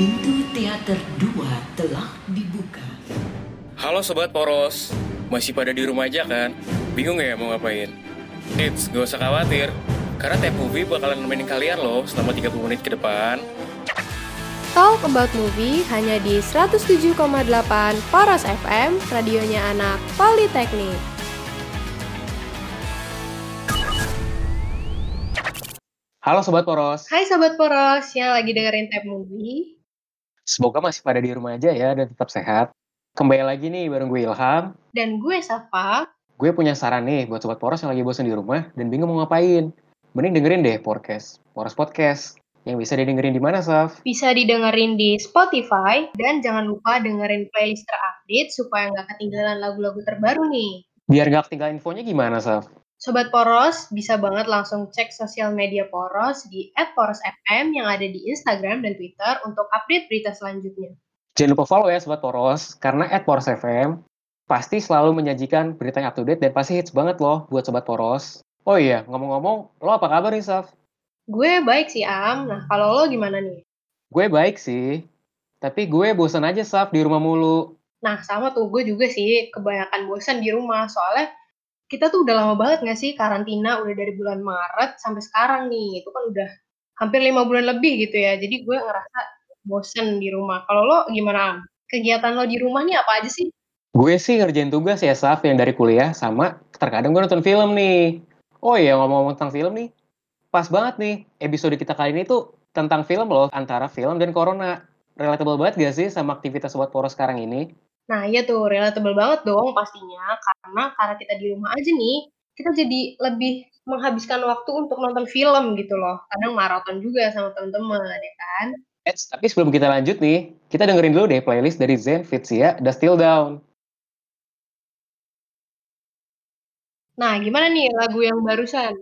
Pintu teater 2 telah dibuka. Halo Sobat Poros, masih pada di rumah aja kan? Bingung ya mau ngapain? Eits, gak usah khawatir, karena Tap Movie bakalan nemenin kalian loh selama 30 menit ke depan. Talk About Movie hanya di 107,8 Poros FM, radionya anak Politeknik. Halo Sobat Poros, Hai Sobat Poros yang lagi dengerin Tap Movie. Semoga masih pada di rumah aja ya dan tetap sehat. Kembali lagi nih bareng gue Ilham. Dan gue Safa. Gue punya saran nih buat Sobat Poros yang lagi bosan di rumah dan bingung mau ngapain. Mending dengerin deh podcast, Poros Podcast. Yang bisa didengerin di mana, Saf? Bisa didengerin di Spotify dan jangan lupa dengerin playlist terupdate supaya nggak ketinggalan lagu-lagu terbaru nih. Biar gak ketinggalan infonya gimana, Saf? Sobat Poros bisa banget langsung cek sosial media Poros di @porosfm yang ada di Instagram dan Twitter untuk update berita selanjutnya. Jangan lupa follow ya Sobat Poros, karena at Poros FM pasti selalu menyajikan berita yang up to date dan pasti hits banget loh buat Sobat Poros. Oh iya, ngomong-ngomong, lo apa kabar nih, Saf? Gue baik sih Am. Nah kalau lo gimana nih? Gue baik sih, tapi gue bosan aja, Saf, di rumah mulu. Nah sama tuh gue juga sih kebanyakan bosan di rumah soalnya kita tuh udah lama banget gak sih karantina? Udah dari bulan Maret sampai sekarang nih. Itu kan udah hampir lima bulan lebih gitu ya. Jadi gue ngerasa bosen di rumah. Kalau lo gimana kegiatan lo di rumah nih apa aja sih? Gue sih ngerjain tugas ya, Saf, yang dari kuliah, sama terkadang gue nonton film nih. Oh iya, ngomong-ngomong tentang film nih, pas banget nih, episode kita kali ini tuh tentang film loh, antara film dan corona. Relatable banget gak sih sama aktivitas Sobat Poros sekarang ini? Nah iya tuh relatable banget dong pastinya karena karena kita di rumah aja nih kita jadi lebih menghabiskan waktu untuk nonton film gitu loh kadang maraton juga sama teman-teman ya kan Eits, tapi sebelum kita lanjut nih, kita dengerin dulu deh playlist dari Zen Fitsia, The Still Down. Nah, gimana nih lagu yang barusan?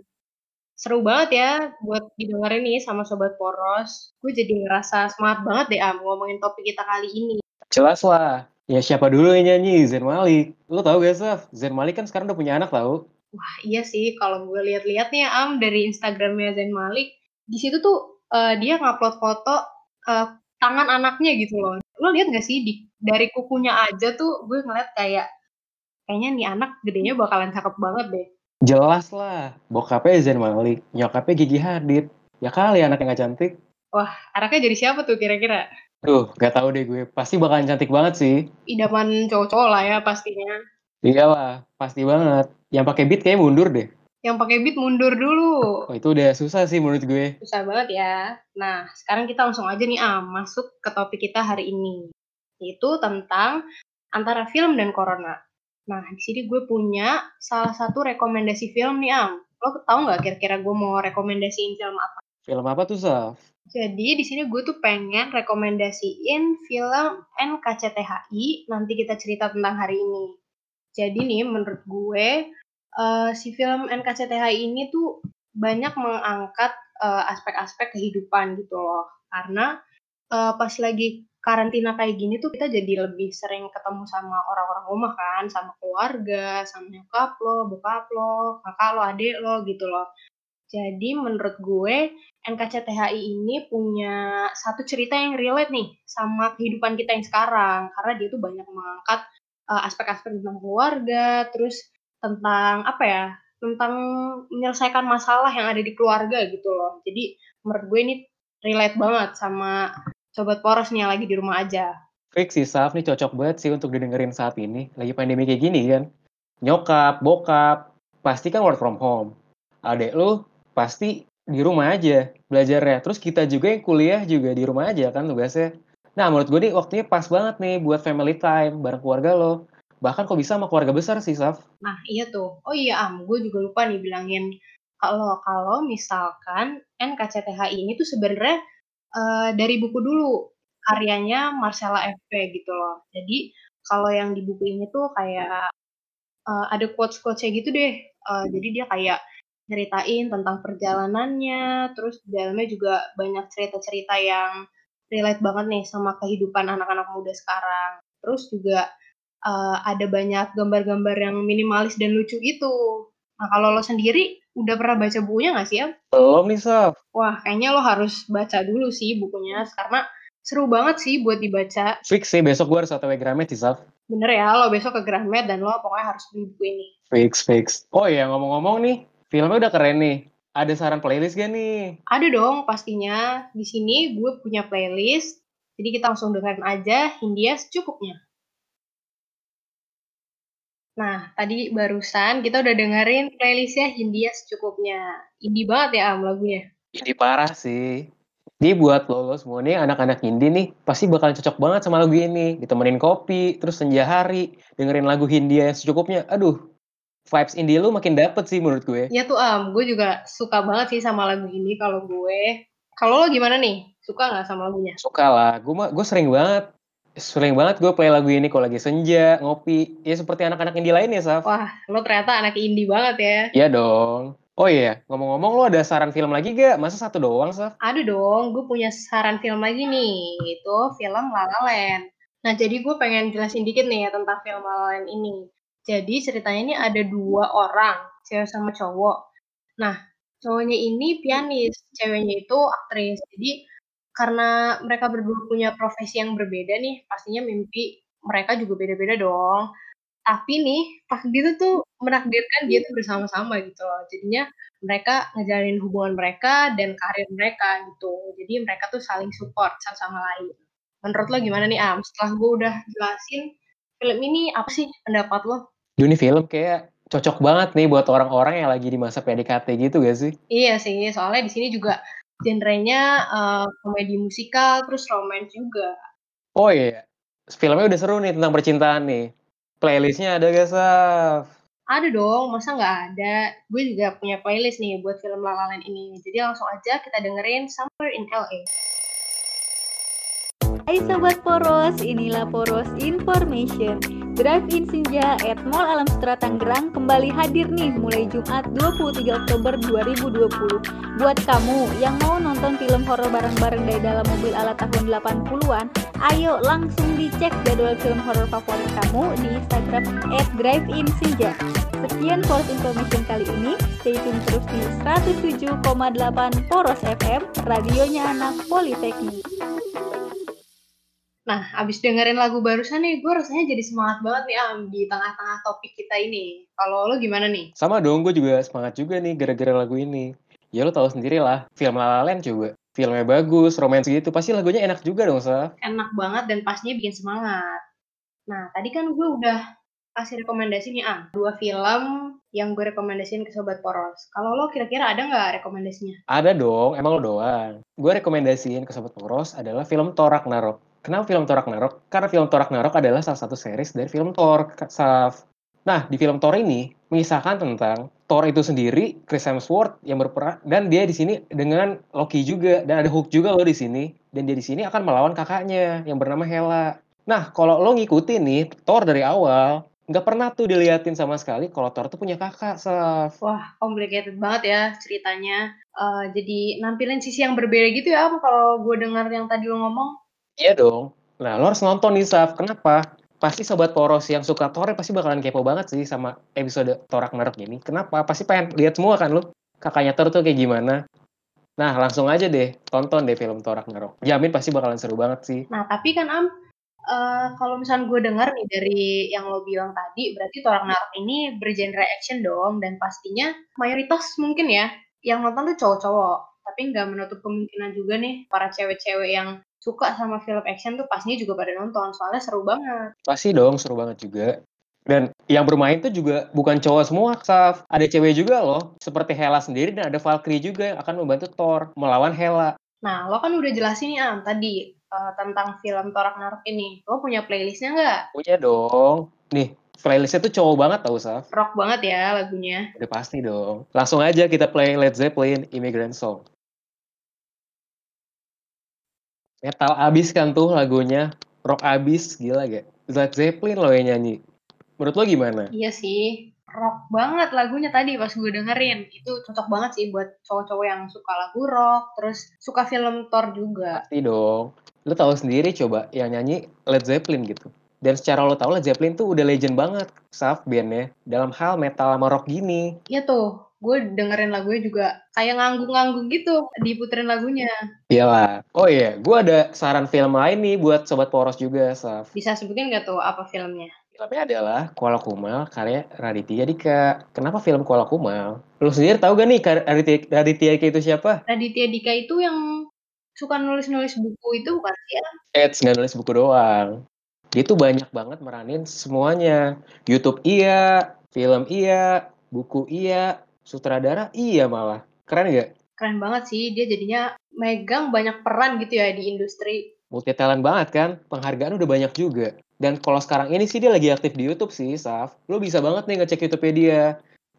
Seru banget ya buat didengerin nih sama Sobat Poros. Gue jadi ngerasa semangat banget deh Am ngomongin topik kita kali ini. Jelas lah. Ya siapa dulu yang nyanyi? Zen Malik. Lo tau gak, Saf? Zen Malik kan sekarang udah punya anak tau? Wah iya sih kalau gue lihat-lihat nih Am dari Instagramnya Zain Malik. Di situ tuh eh, dia ngupload foto eh, tangan anaknya gitu loh. Lo lihat gak sih di, dari kukunya aja tuh gue ngeliat kayak kayaknya nih anak gedenya bakalan cakep banget deh. Jelas lah. Bokapnya Zen Malik, nyokapnya Gigi Hadid. Ya kali anaknya gak cantik. Wah, anaknya jadi siapa tuh kira-kira? Duh, gak tahu deh gue. Pasti bakalan cantik banget sih. Idaman cowok-cowok lah ya pastinya. Iyalah, pasti banget. Yang pakai beat kayaknya mundur deh. Yang pakai beat mundur dulu. Oh, itu udah susah sih menurut gue. Susah banget ya. Nah, sekarang kita langsung aja nih Am, masuk ke topik kita hari ini. Yaitu tentang antara film dan corona. Nah, di sini gue punya salah satu rekomendasi film nih Am. Lo tau nggak kira-kira gue mau rekomendasiin film apa? Film apa tuh, Saf? Jadi di sini gue tuh pengen rekomendasiin film NKCTHI. Nanti kita cerita tentang hari ini. Jadi nih menurut gue eh, si film NKCTHI ini tuh banyak mengangkat eh, aspek-aspek kehidupan gitu loh. Karena eh, pas lagi karantina kayak gini tuh kita jadi lebih sering ketemu sama orang-orang rumah kan, sama keluarga, sama nyokap lo, bokap lo, kakak lo, adik lo gitu loh. Jadi menurut gue NKCTHI ini punya satu cerita yang relate nih sama kehidupan kita yang sekarang karena dia tuh banyak mengangkat uh, aspek-aspek tentang keluarga, terus tentang apa ya? Tentang menyelesaikan masalah yang ada di keluarga gitu loh. Jadi menurut gue ini relate banget sama sobat poros nih yang lagi di rumah aja. Fix sih, Saf. Nih cocok banget sih untuk didengerin saat ini. Lagi pandemi kayak gini kan. Nyokap, bokap, pasti kan work from home. Adek lu pasti di rumah aja belajarnya. Terus kita juga yang kuliah juga di rumah aja kan tugasnya. Nah, menurut gue nih waktunya pas banget nih buat family time bareng keluarga lo. Bahkan kok bisa sama keluarga besar sih, Saf. Nah, iya tuh. Oh iya, Am, gue juga lupa nih bilangin kalau kalau misalkan NKCTHI ini tuh sebenarnya eh, dari buku dulu karyanya Marcella FP gitu loh. Jadi kalau yang di buku ini tuh kayak eh, ada quotes-quotesnya gitu deh. Eh, jadi dia kayak nyeritain tentang perjalanannya, terus di dalamnya juga banyak cerita-cerita yang relate banget nih sama kehidupan anak-anak muda sekarang. Terus juga eh, ada banyak gambar-gambar yang minimalis dan lucu gitu. Nah, kalau lo sendiri udah pernah baca bukunya nggak sih, ya? Belum nih, Saf. Wah, kayaknya lo harus baca dulu sih bukunya, karena Seru banget sih buat dibaca. Fix sih, besok gue harus otw Gramet sih, Saf. Bener ya, lo besok ke Gramet dan lo pokoknya harus beli buku ini. Fix, fix. Oh iya, ngomong-ngomong nih, filmnya udah keren nih. Ada saran playlist gak nih? Ada dong pastinya. Di sini gue punya playlist. Jadi kita langsung dengerin aja Hindia secukupnya. Nah, tadi barusan kita udah dengerin playlistnya Hindia secukupnya. Indie banget ya Am lagunya. Indie parah sih. Ini buat lo, lo semua nih anak-anak indie nih pasti bakalan cocok banget sama lagu ini. Ditemenin kopi, terus senja hari, dengerin lagu Hindia yang secukupnya. Aduh, vibes indie lu makin dapet sih menurut gue. Iya tuh Am, gue juga suka banget sih sama lagu ini kalau gue. Kalau lo gimana nih? Suka nggak sama lagunya? Suka lah, gue gue sering banget sering banget gue play lagu ini kalau lagi senja, ngopi. Ya seperti anak-anak indie lainnya, Saf. Wah, lo ternyata anak indie banget ya. Iya dong. Oh iya, ngomong-ngomong lo ada saran film lagi gak? Masa satu doang, Saf? Ada dong, gue punya saran film lagi nih. Itu film La La Land. Nah, jadi gue pengen jelasin dikit nih ya tentang film La La Land ini. Jadi ceritanya ini ada dua orang, cewek sama cowok. Nah, cowoknya ini pianis, ceweknya itu aktris. Jadi karena mereka berdua punya profesi yang berbeda nih, pastinya mimpi mereka juga beda-beda dong. Tapi nih, takdir tuh menakdirkan dia tuh bersama-sama gitu loh. Jadinya mereka ngejalanin hubungan mereka dan karir mereka gitu. Jadi mereka tuh saling support satu sama lain. Menurut lo gimana nih Am? Setelah gue udah jelasin film ini apa sih pendapat lo? Ini film kayak cocok banget nih buat orang-orang yang lagi di masa PDKT gitu gak sih? Iya sih, soalnya di sini juga genrenya uh, komedi musikal terus romance juga. Oh iya, filmnya udah seru nih tentang percintaan nih. Playlistnya ada gak, Saf? Ada dong, masa nggak ada? Gue juga punya playlist nih buat film La La Land ini. Jadi langsung aja kita dengerin Somewhere in LA. Hai Sobat Poros, inilah Poros Information. Drive-in Senja at Mall Alam Sutra Tangerang kembali hadir nih mulai Jumat 23 Oktober 2020. Buat kamu yang mau nonton film horor bareng-bareng dari dalam mobil ala tahun 80-an, ayo langsung dicek jadwal film horor favorit kamu di Instagram at Drive-in Senja. Sekian Poros Information kali ini, stay tune terus di 107,8 Poros FM, radionya anak Politeknik. Nah, abis dengerin lagu barusan nih, gue rasanya jadi semangat banget nih Am di tengah-tengah topik kita ini. Kalau lo gimana nih? Sama dong, gue juga semangat juga nih gara-gara lagu ini. Ya lo tau sendiri lah, film La La Land coba. Filmnya bagus, romans gitu, pasti lagunya enak juga dong, Sa. Enak banget dan pastinya bikin semangat. Nah, tadi kan gue udah kasih rekomendasi nih Am, dua film yang gue rekomendasiin ke Sobat Poros. Kalau lo kira-kira ada nggak rekomendasinya? Ada dong, emang lo doang. Gue rekomendasiin ke Sobat Poros adalah film Thor Ragnarok. Kenapa film Thor Ragnarok? Karena film Thor Ragnarok adalah salah satu series dari film Thor. Nah, di film Thor ini mengisahkan tentang Thor itu sendiri, Chris Hemsworth yang berperang dan dia di sini dengan Loki juga dan ada Hulk juga loh di sini dan dia di sini akan melawan kakaknya yang bernama Hela. Nah, kalau lo ngikutin nih Thor dari awal, nggak pernah tuh diliatin sama sekali kalau Thor tuh punya kakak, Saf. Wah, complicated banget ya ceritanya. Uh, jadi nampilin sisi yang berbeda gitu ya, kalau gue dengar yang tadi lo ngomong. Iya dong. Nah, lo harus nonton nih, Saf. Kenapa? Pasti Sobat Poros yang suka Thor pasti bakalan kepo banget sih sama episode Thor Ragnarok ini. Kenapa? Pasti pengen lihat semua kan lo. Kakaknya Thor tuh kayak gimana. Nah, langsung aja deh, tonton deh film Thor Ragnarok. Jamin pasti bakalan seru banget sih. Nah, tapi kan Am, uh, kalau misalnya gue dengar nih dari yang lo bilang tadi, berarti Thor Ragnarok ini bergenre action dong, dan pastinya mayoritas mungkin ya, yang nonton tuh cowok-cowok. Tapi nggak menutup kemungkinan juga nih, para cewek-cewek yang suka sama film action tuh pastinya juga pada nonton soalnya seru banget. Pasti dong seru banget juga. Dan yang bermain tuh juga bukan cowok semua, Saf. Ada cewek juga loh, seperti Hela sendiri dan ada Valkyrie juga yang akan membantu Thor melawan Hela. Nah, lo kan udah jelasin nih, Am, tadi uh, tentang film Thor Ragnarok ini. Lo punya playlistnya nggak? Punya dong. Nih, playlistnya tuh cowok banget tau, Saf. Rock banget ya lagunya. Udah pasti dong. Langsung aja kita play Led Zeppelin Immigrant Song. Metal abis kan tuh lagunya. Rock abis gila gak? Led Zeppelin loh yang nyanyi. Menurut lo gimana? Iya sih. Rock banget lagunya tadi pas gue dengerin. Itu cocok banget sih buat cowok-cowok yang suka lagu rock terus suka film Thor juga. Pasti dong. Lo tahu sendiri coba yang nyanyi Led Zeppelin gitu. Dan secara lo tau Led Zeppelin tuh udah legend banget Saf bandnya. Dalam hal metal sama rock gini. Iya tuh gue dengerin lagunya juga kayak nganggung-nganggung gitu diputerin lagunya. Iyalah. Oh iya, gue ada saran film lain nih buat Sobat Poros juga, Saf. Bisa sebutin nggak tuh apa filmnya? Filmnya adalah Kuala Kumal karya Raditya Dika. Kenapa film Kuala Kumal? Lu sendiri tahu gak nih Raditya, Raditya Dika itu siapa? Raditya Dika itu yang suka nulis-nulis buku itu bukan sih ya? Eits, nggak nulis buku doang. Dia tuh banyak banget meranin semuanya. YouTube iya, film iya, buku iya, sutradara iya malah. Keren gak? Keren banget sih, dia jadinya megang banyak peran gitu ya di industri. Multi talent banget kan? Penghargaan udah banyak juga. Dan kalau sekarang ini sih dia lagi aktif di YouTube sih, Saf. Lo bisa banget nih ngecek YouTube-nya dia.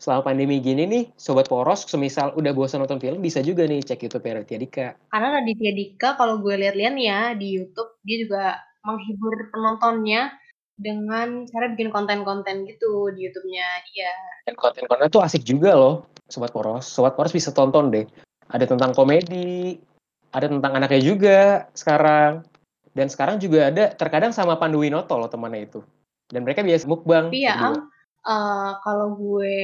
Selama pandemi gini nih, Sobat Poros, semisal udah bosan nonton film, bisa juga nih cek YouTube-nya Raditya Dika. Karena Raditya Dika kalau gue lihat-lihat ya di YouTube, dia juga menghibur penontonnya dengan cara bikin konten-konten gitu di YouTube-nya dia. Dan konten-konten tuh asik juga loh, Sobat Poros. Sobat Poros bisa tonton deh. Ada tentang komedi, ada tentang anaknya juga sekarang. Dan sekarang juga ada terkadang sama Pandu Winoto loh temannya itu. Dan mereka biasa mukbang. Tapi ya, berdua. Am, eh, kalau gue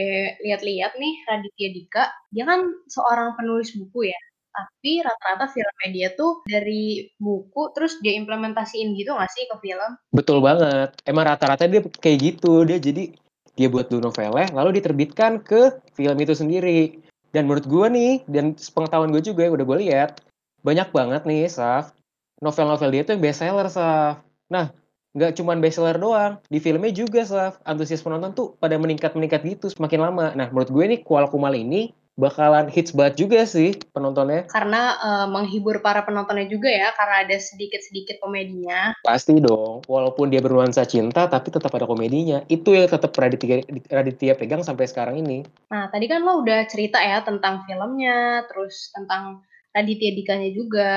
lihat-lihat nih Raditya Dika, dia kan seorang penulis buku ya. Tapi rata-rata filmnya dia tuh dari buku terus dia implementasiin gitu nggak sih ke film? Betul banget. Emang rata-rata dia kayak gitu. Dia jadi dia buat dulu novelnya, lalu diterbitkan ke film itu sendiri. Dan menurut gue nih, dan pengetahuan gue juga udah gue lihat, banyak banget nih, Saf. Novel-novel dia tuh yang bestseller, Saf. Nah, nggak cuma bestseller doang, di filmnya juga, Saf. Antusias penonton tuh pada meningkat-meningkat gitu semakin lama. Nah, menurut gue nih, Kuala Kumal ini bakalan hits banget juga sih penontonnya. Karena eh, menghibur para penontonnya juga ya, karena ada sedikit-sedikit komedinya. Pasti dong, walaupun dia bernuansa cinta, tapi tetap ada komedinya. Itu yang tetap Raditya, Raditya pegang sampai sekarang ini. Nah, tadi kan lo udah cerita ya tentang filmnya, terus tentang Raditya Dikanya juga.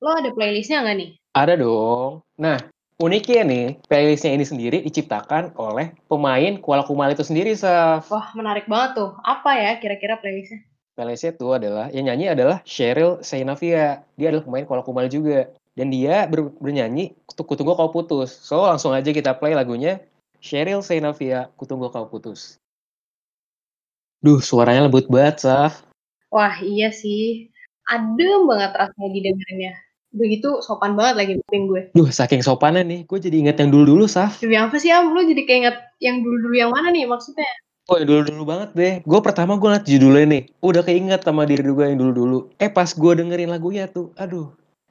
Lo ada playlistnya nggak nih? Ada dong. Nah, uniknya nih, playlistnya ini sendiri diciptakan oleh pemain Kuala Kumal itu sendiri, Saf. Wah, menarik banget tuh. Apa ya kira-kira playlistnya? Playlistnya itu adalah, yang nyanyi adalah Cheryl Seinavia. Dia adalah pemain Kuala Kumal juga. Dan dia ber- bernyanyi Kutunggu Kau Putus. So, langsung aja kita play lagunya Cheryl Seinavia, Kutunggu Kau Putus. Duh, suaranya lembut banget, Saf. Wah, iya sih. Adem banget rasanya didengerinnya. Begitu sopan banget lagi kuping gue. Duh, saking sopannya nih, gue jadi inget yang dulu-dulu, Saf. Demi apa sih, Am? Lo jadi keinget yang dulu-dulu yang mana nih maksudnya? Oh, yang dulu-dulu banget deh. Gue pertama gue liat judulnya nih, udah keinget sama diri gue yang dulu-dulu. Eh, pas gue dengerin lagunya tuh, aduh.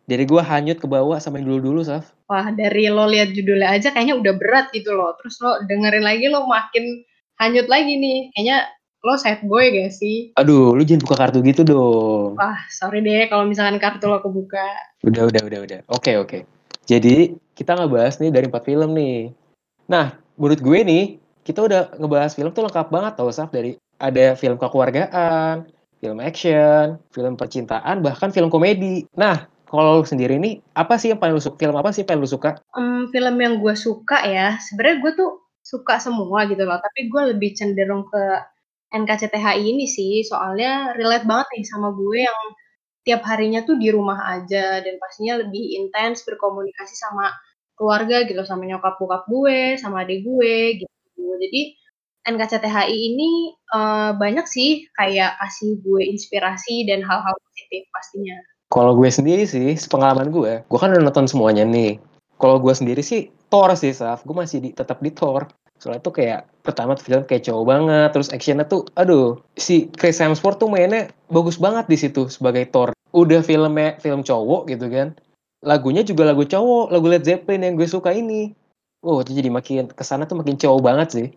Jadi gue hanyut ke bawah sama yang dulu-dulu, Saf. Wah, dari lo lihat judulnya aja kayaknya udah berat gitu loh. Terus lo dengerin lagi lo makin hanyut lagi nih. Kayaknya lo sad boy gak sih? Aduh, lu jangan buka kartu gitu dong. Wah, sorry deh kalau misalkan kartu lo kebuka. Udah, udah, udah, udah. Oke, oke. Jadi, kita ngebahas nih dari empat film nih. Nah, menurut gue nih, kita udah ngebahas film tuh lengkap banget tau, Saf. Dari ada film kekeluargaan, film action, film percintaan, bahkan film komedi. Nah, kalau lu sendiri nih, apa sih yang paling lu suka? Film apa sih yang paling lu suka? Em, film yang gue suka ya, sebenarnya gue tuh suka semua gitu loh. Tapi gue lebih cenderung ke NKCTHI ini sih, soalnya relate banget nih sama gue yang tiap harinya tuh di rumah aja dan pastinya lebih intens berkomunikasi sama keluarga gitu, sama nyokap bokap gue, sama adik gue gitu. Jadi NKCTHI ini eh, banyak sih kayak kasih gue inspirasi dan hal-hal positif pastinya. Kalau gue sendiri sih, sepengalaman gue, gue kan udah nonton semuanya nih. Kalau gue sendiri sih, Thor sih, Saf. Gue masih di, tetap di Thor. Soalnya tuh kayak, pertama tuh film kayak cowok banget, terus actionnya tuh, aduh, si Chris Hemsworth tuh mainnya bagus banget di situ sebagai Thor. Udah filmnya film cowok gitu kan. Lagunya juga lagu cowok, lagu Led Zeppelin yang gue suka ini. Oh, itu jadi makin, ke sana tuh makin cowok banget sih.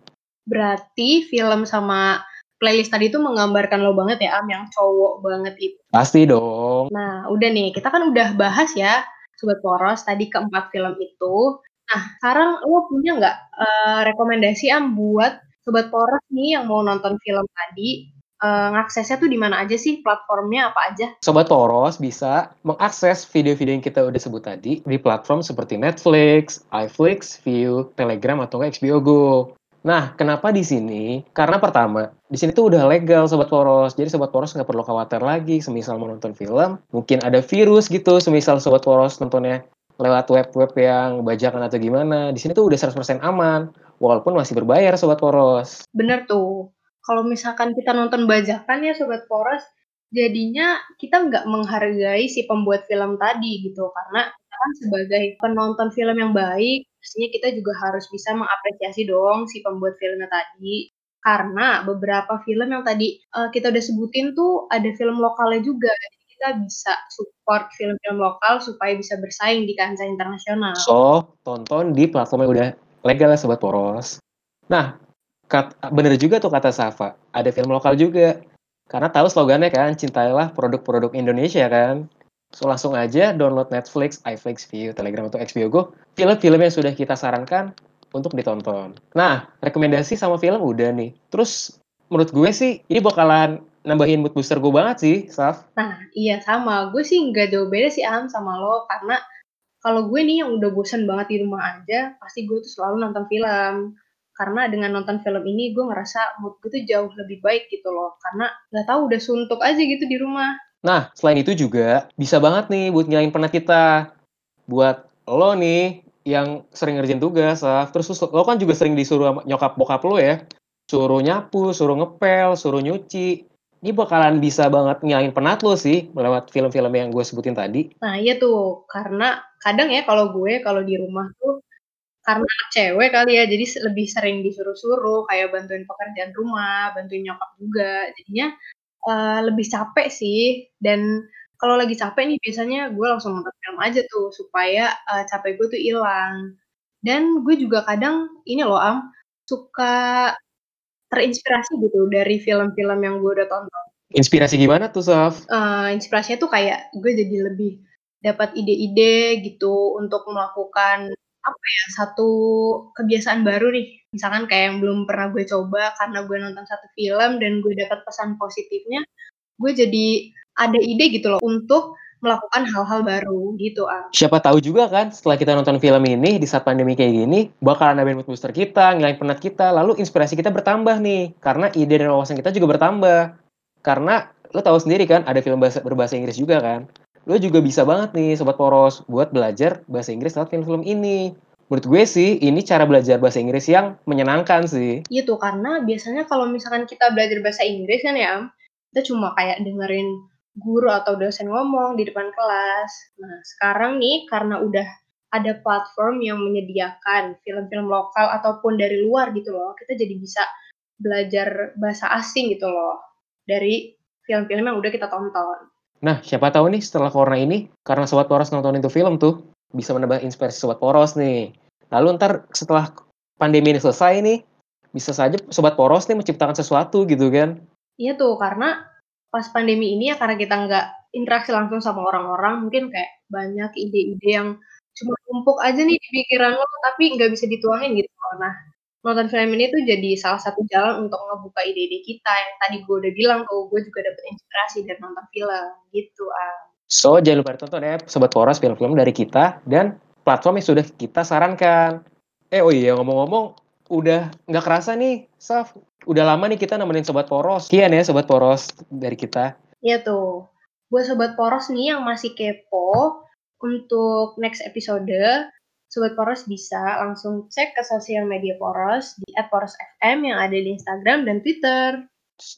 Berarti film sama playlist tadi tuh menggambarkan lo banget ya, Am, yang cowok banget itu. Pasti dong. Nah, udah nih, kita kan udah bahas ya, Sobat Poros, tadi keempat film itu. Nah, sekarang lo punya nggak eh, rekomendasi Am buat Sobat Poros nih yang mau nonton film tadi, ngaksesnya tuh di mana aja sih? Platformnya apa aja? Sobat Poros bisa mengakses video-video yang kita udah sebut tadi di platform seperti Netflix, iFlix, View, Telegram, atau HBO Go. Nah, kenapa di sini? Karena pertama, di sini tuh udah legal Sobat Poros. Jadi Sobat Poros nggak perlu khawatir lagi semisal mau nonton film. Mungkin ada virus gitu, semisal Sobat Poros nontonnya lewat web-web yang bajakan atau gimana. Di sini tuh udah 100% aman. Walaupun masih berbayar Sobat Poros. Bener tuh. kalau misalkan kita nonton bajakan ya Sobat Poros, jadinya kita nggak menghargai si pembuat film tadi gitu. Karena kita kan sebagai penonton film yang baik, pastinya kita juga harus bisa mengapresiasi dong si pembuat filmnya tadi. Karena beberapa film yang tadi uh, kita udah sebutin tuh ada film lokalnya juga. Kita bisa support film-film lokal supaya bisa bersaing di kancah internasional. So, tonton di platform yang udah legal ya Sobat Poros. Nah, bener juga tuh kata Safa, ada film lokal juga. Karena tahu slogannya kan, cintailah produk-produk Indonesia kan. So langsung aja download Netflix, iFlix, View, Telegram atau HBO Go, film-film yang sudah kita sarankan untuk ditonton. Nah, rekomendasi sama film udah nih. Terus menurut gue sih ini bakalan nambahin mood booster gue banget sih, Saf. Nah, iya sama. Gue sih nggak jauh beda sih Am sama lo. Karena kalau gue nih yang udah bosan banget di rumah aja, pasti gue tuh selalu nonton film. Karena dengan nonton film ini gue ngerasa mood gue tuh jauh lebih baik gitu loh. Karena nggak tahu udah suntuk aja gitu di rumah. Nah selain itu juga bisa banget nih buat ngilangin penat kita. Buat lo nih yang sering ngerjain tugas Saf. terus lo kan juga sering disuruh nyokap bokap lo ya. Suruh nyapu suruh ngepel suruh nyuci ini bakalan bisa banget ngilangin penat lo sih melewat film-film yang gue sebutin tadi nah iya tuh karena kadang ya kalau gue kalau di rumah tuh karena cewek kali ya, jadi lebih sering disuruh-suruh, kayak bantuin pekerjaan rumah, bantuin nyokap juga. Jadinya, uh, lebih capek sih, dan kalau lagi capek nih biasanya gue langsung nonton film aja tuh, supaya, uh, capek gue tuh hilang. Dan gue juga kadang ini loh, Am, suka terinspirasi gitu dari film-film yang gue udah tonton. Inspirasi gimana tuh, Saf? Uh, inspirasinya tuh kayak gue jadi lebih dapat ide-ide gitu untuk melakukan apa ya, satu kebiasaan baru nih, misalkan kayak yang belum pernah gue coba karena gue nonton satu film dan gue dapat pesan positifnya, gue jadi ada ide gitu loh untuk melakukan hal-hal baru gitu ah. Siapa tahu juga kan setelah kita nonton film ini di saat pandemi kayak gini bakalan nambahin mood booster kita, ngilangin penat kita, lalu inspirasi kita bertambah nih karena ide dan wawasan kita juga bertambah. Karena lo tahu sendiri kan ada film bahasa, berbahasa Inggris juga kan lo juga bisa banget nih sobat poros buat belajar bahasa Inggris lewat film-film ini. Menurut gue sih ini cara belajar bahasa Inggris yang menyenangkan sih. Iya tuh karena biasanya kalau misalkan kita belajar bahasa Inggris kan ya, kita cuma kayak dengerin guru atau dosen ngomong di depan kelas. Nah sekarang nih karena udah ada platform yang menyediakan film-film lokal ataupun dari luar gitu loh, kita jadi bisa belajar bahasa asing gitu loh dari film-film yang udah kita tonton. Nah, siapa tahu nih setelah corona ini, karena Sobat Poros nonton itu film tuh, bisa menambah inspirasi Sobat Poros nih. Lalu ntar setelah pandemi ini selesai nih, bisa saja Sobat Poros nih menciptakan sesuatu gitu kan. Iya tuh, karena pas pandemi ini ya karena kita nggak interaksi langsung sama orang-orang, mungkin kayak banyak ide-ide yang cuma numpuk aja nih di pikiran lo, tapi nggak bisa dituangin gitu. Nah, nonton film ini tuh jadi salah satu jalan untuk ngebuka ide-ide kita yang tadi gue udah bilang tuh gue juga dapet inspirasi dari nonton film gitu ah. So jangan lupa tonton ya Sobat Poros film-film dari kita dan platform yang sudah kita sarankan. Eh oh iya ngomong-ngomong udah nggak kerasa nih Saf udah lama nih kita nemenin Sobat Poros. Kian ya Sobat Poros dari kita. Iya tuh. Buat Sobat Poros nih yang masih kepo untuk next episode Sobat Poros bisa langsung cek ke sosial media Poros di @porosfm yang ada di Instagram dan Twitter.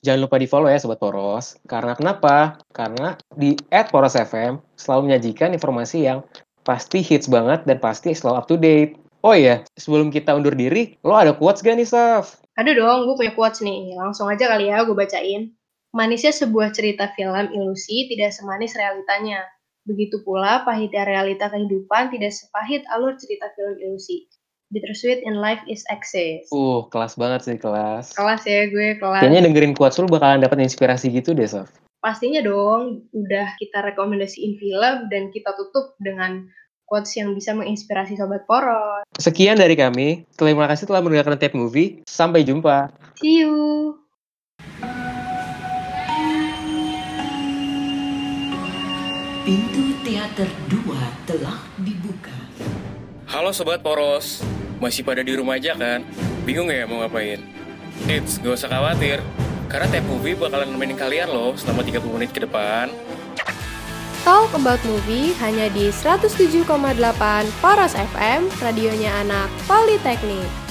Jangan lupa di follow ya Sobat Poros. Karena kenapa? Karena di @porosfm selalu menyajikan informasi yang pasti hits banget dan pasti selalu up to date. Oh iya, sebelum kita undur diri, lo ada quotes gak nih, Saf? Ada dong, gue punya quotes nih. Langsung aja kali ya gue bacain. Manisnya sebuah cerita film ilusi tidak semanis realitanya. Begitu pula pahitnya realita kehidupan tidak sepahit alur cerita film ilusi. Bittersweet in life is excess. Uh, kelas banget sih kelas. Kelas ya gue, kelas. Kayaknya dengerin quotes lu bakalan dapat inspirasi gitu deh, Sof. Pastinya dong, udah kita rekomendasiin film dan kita tutup dengan quotes yang bisa menginspirasi Sobat Poros. Sekian dari kami. Terima kasih telah mendengarkan Tape Movie. Sampai jumpa. See you. Pintu teater 2 telah dibuka. Halo Sobat Poros, masih pada di rumah aja kan? Bingung ya mau ngapain? Eits, gak usah khawatir, karena Tap Movie bakalan nemenin kalian loh selama 30 menit ke depan. Talk About Movie hanya di 107,8 Poros FM, radionya anak Politeknik.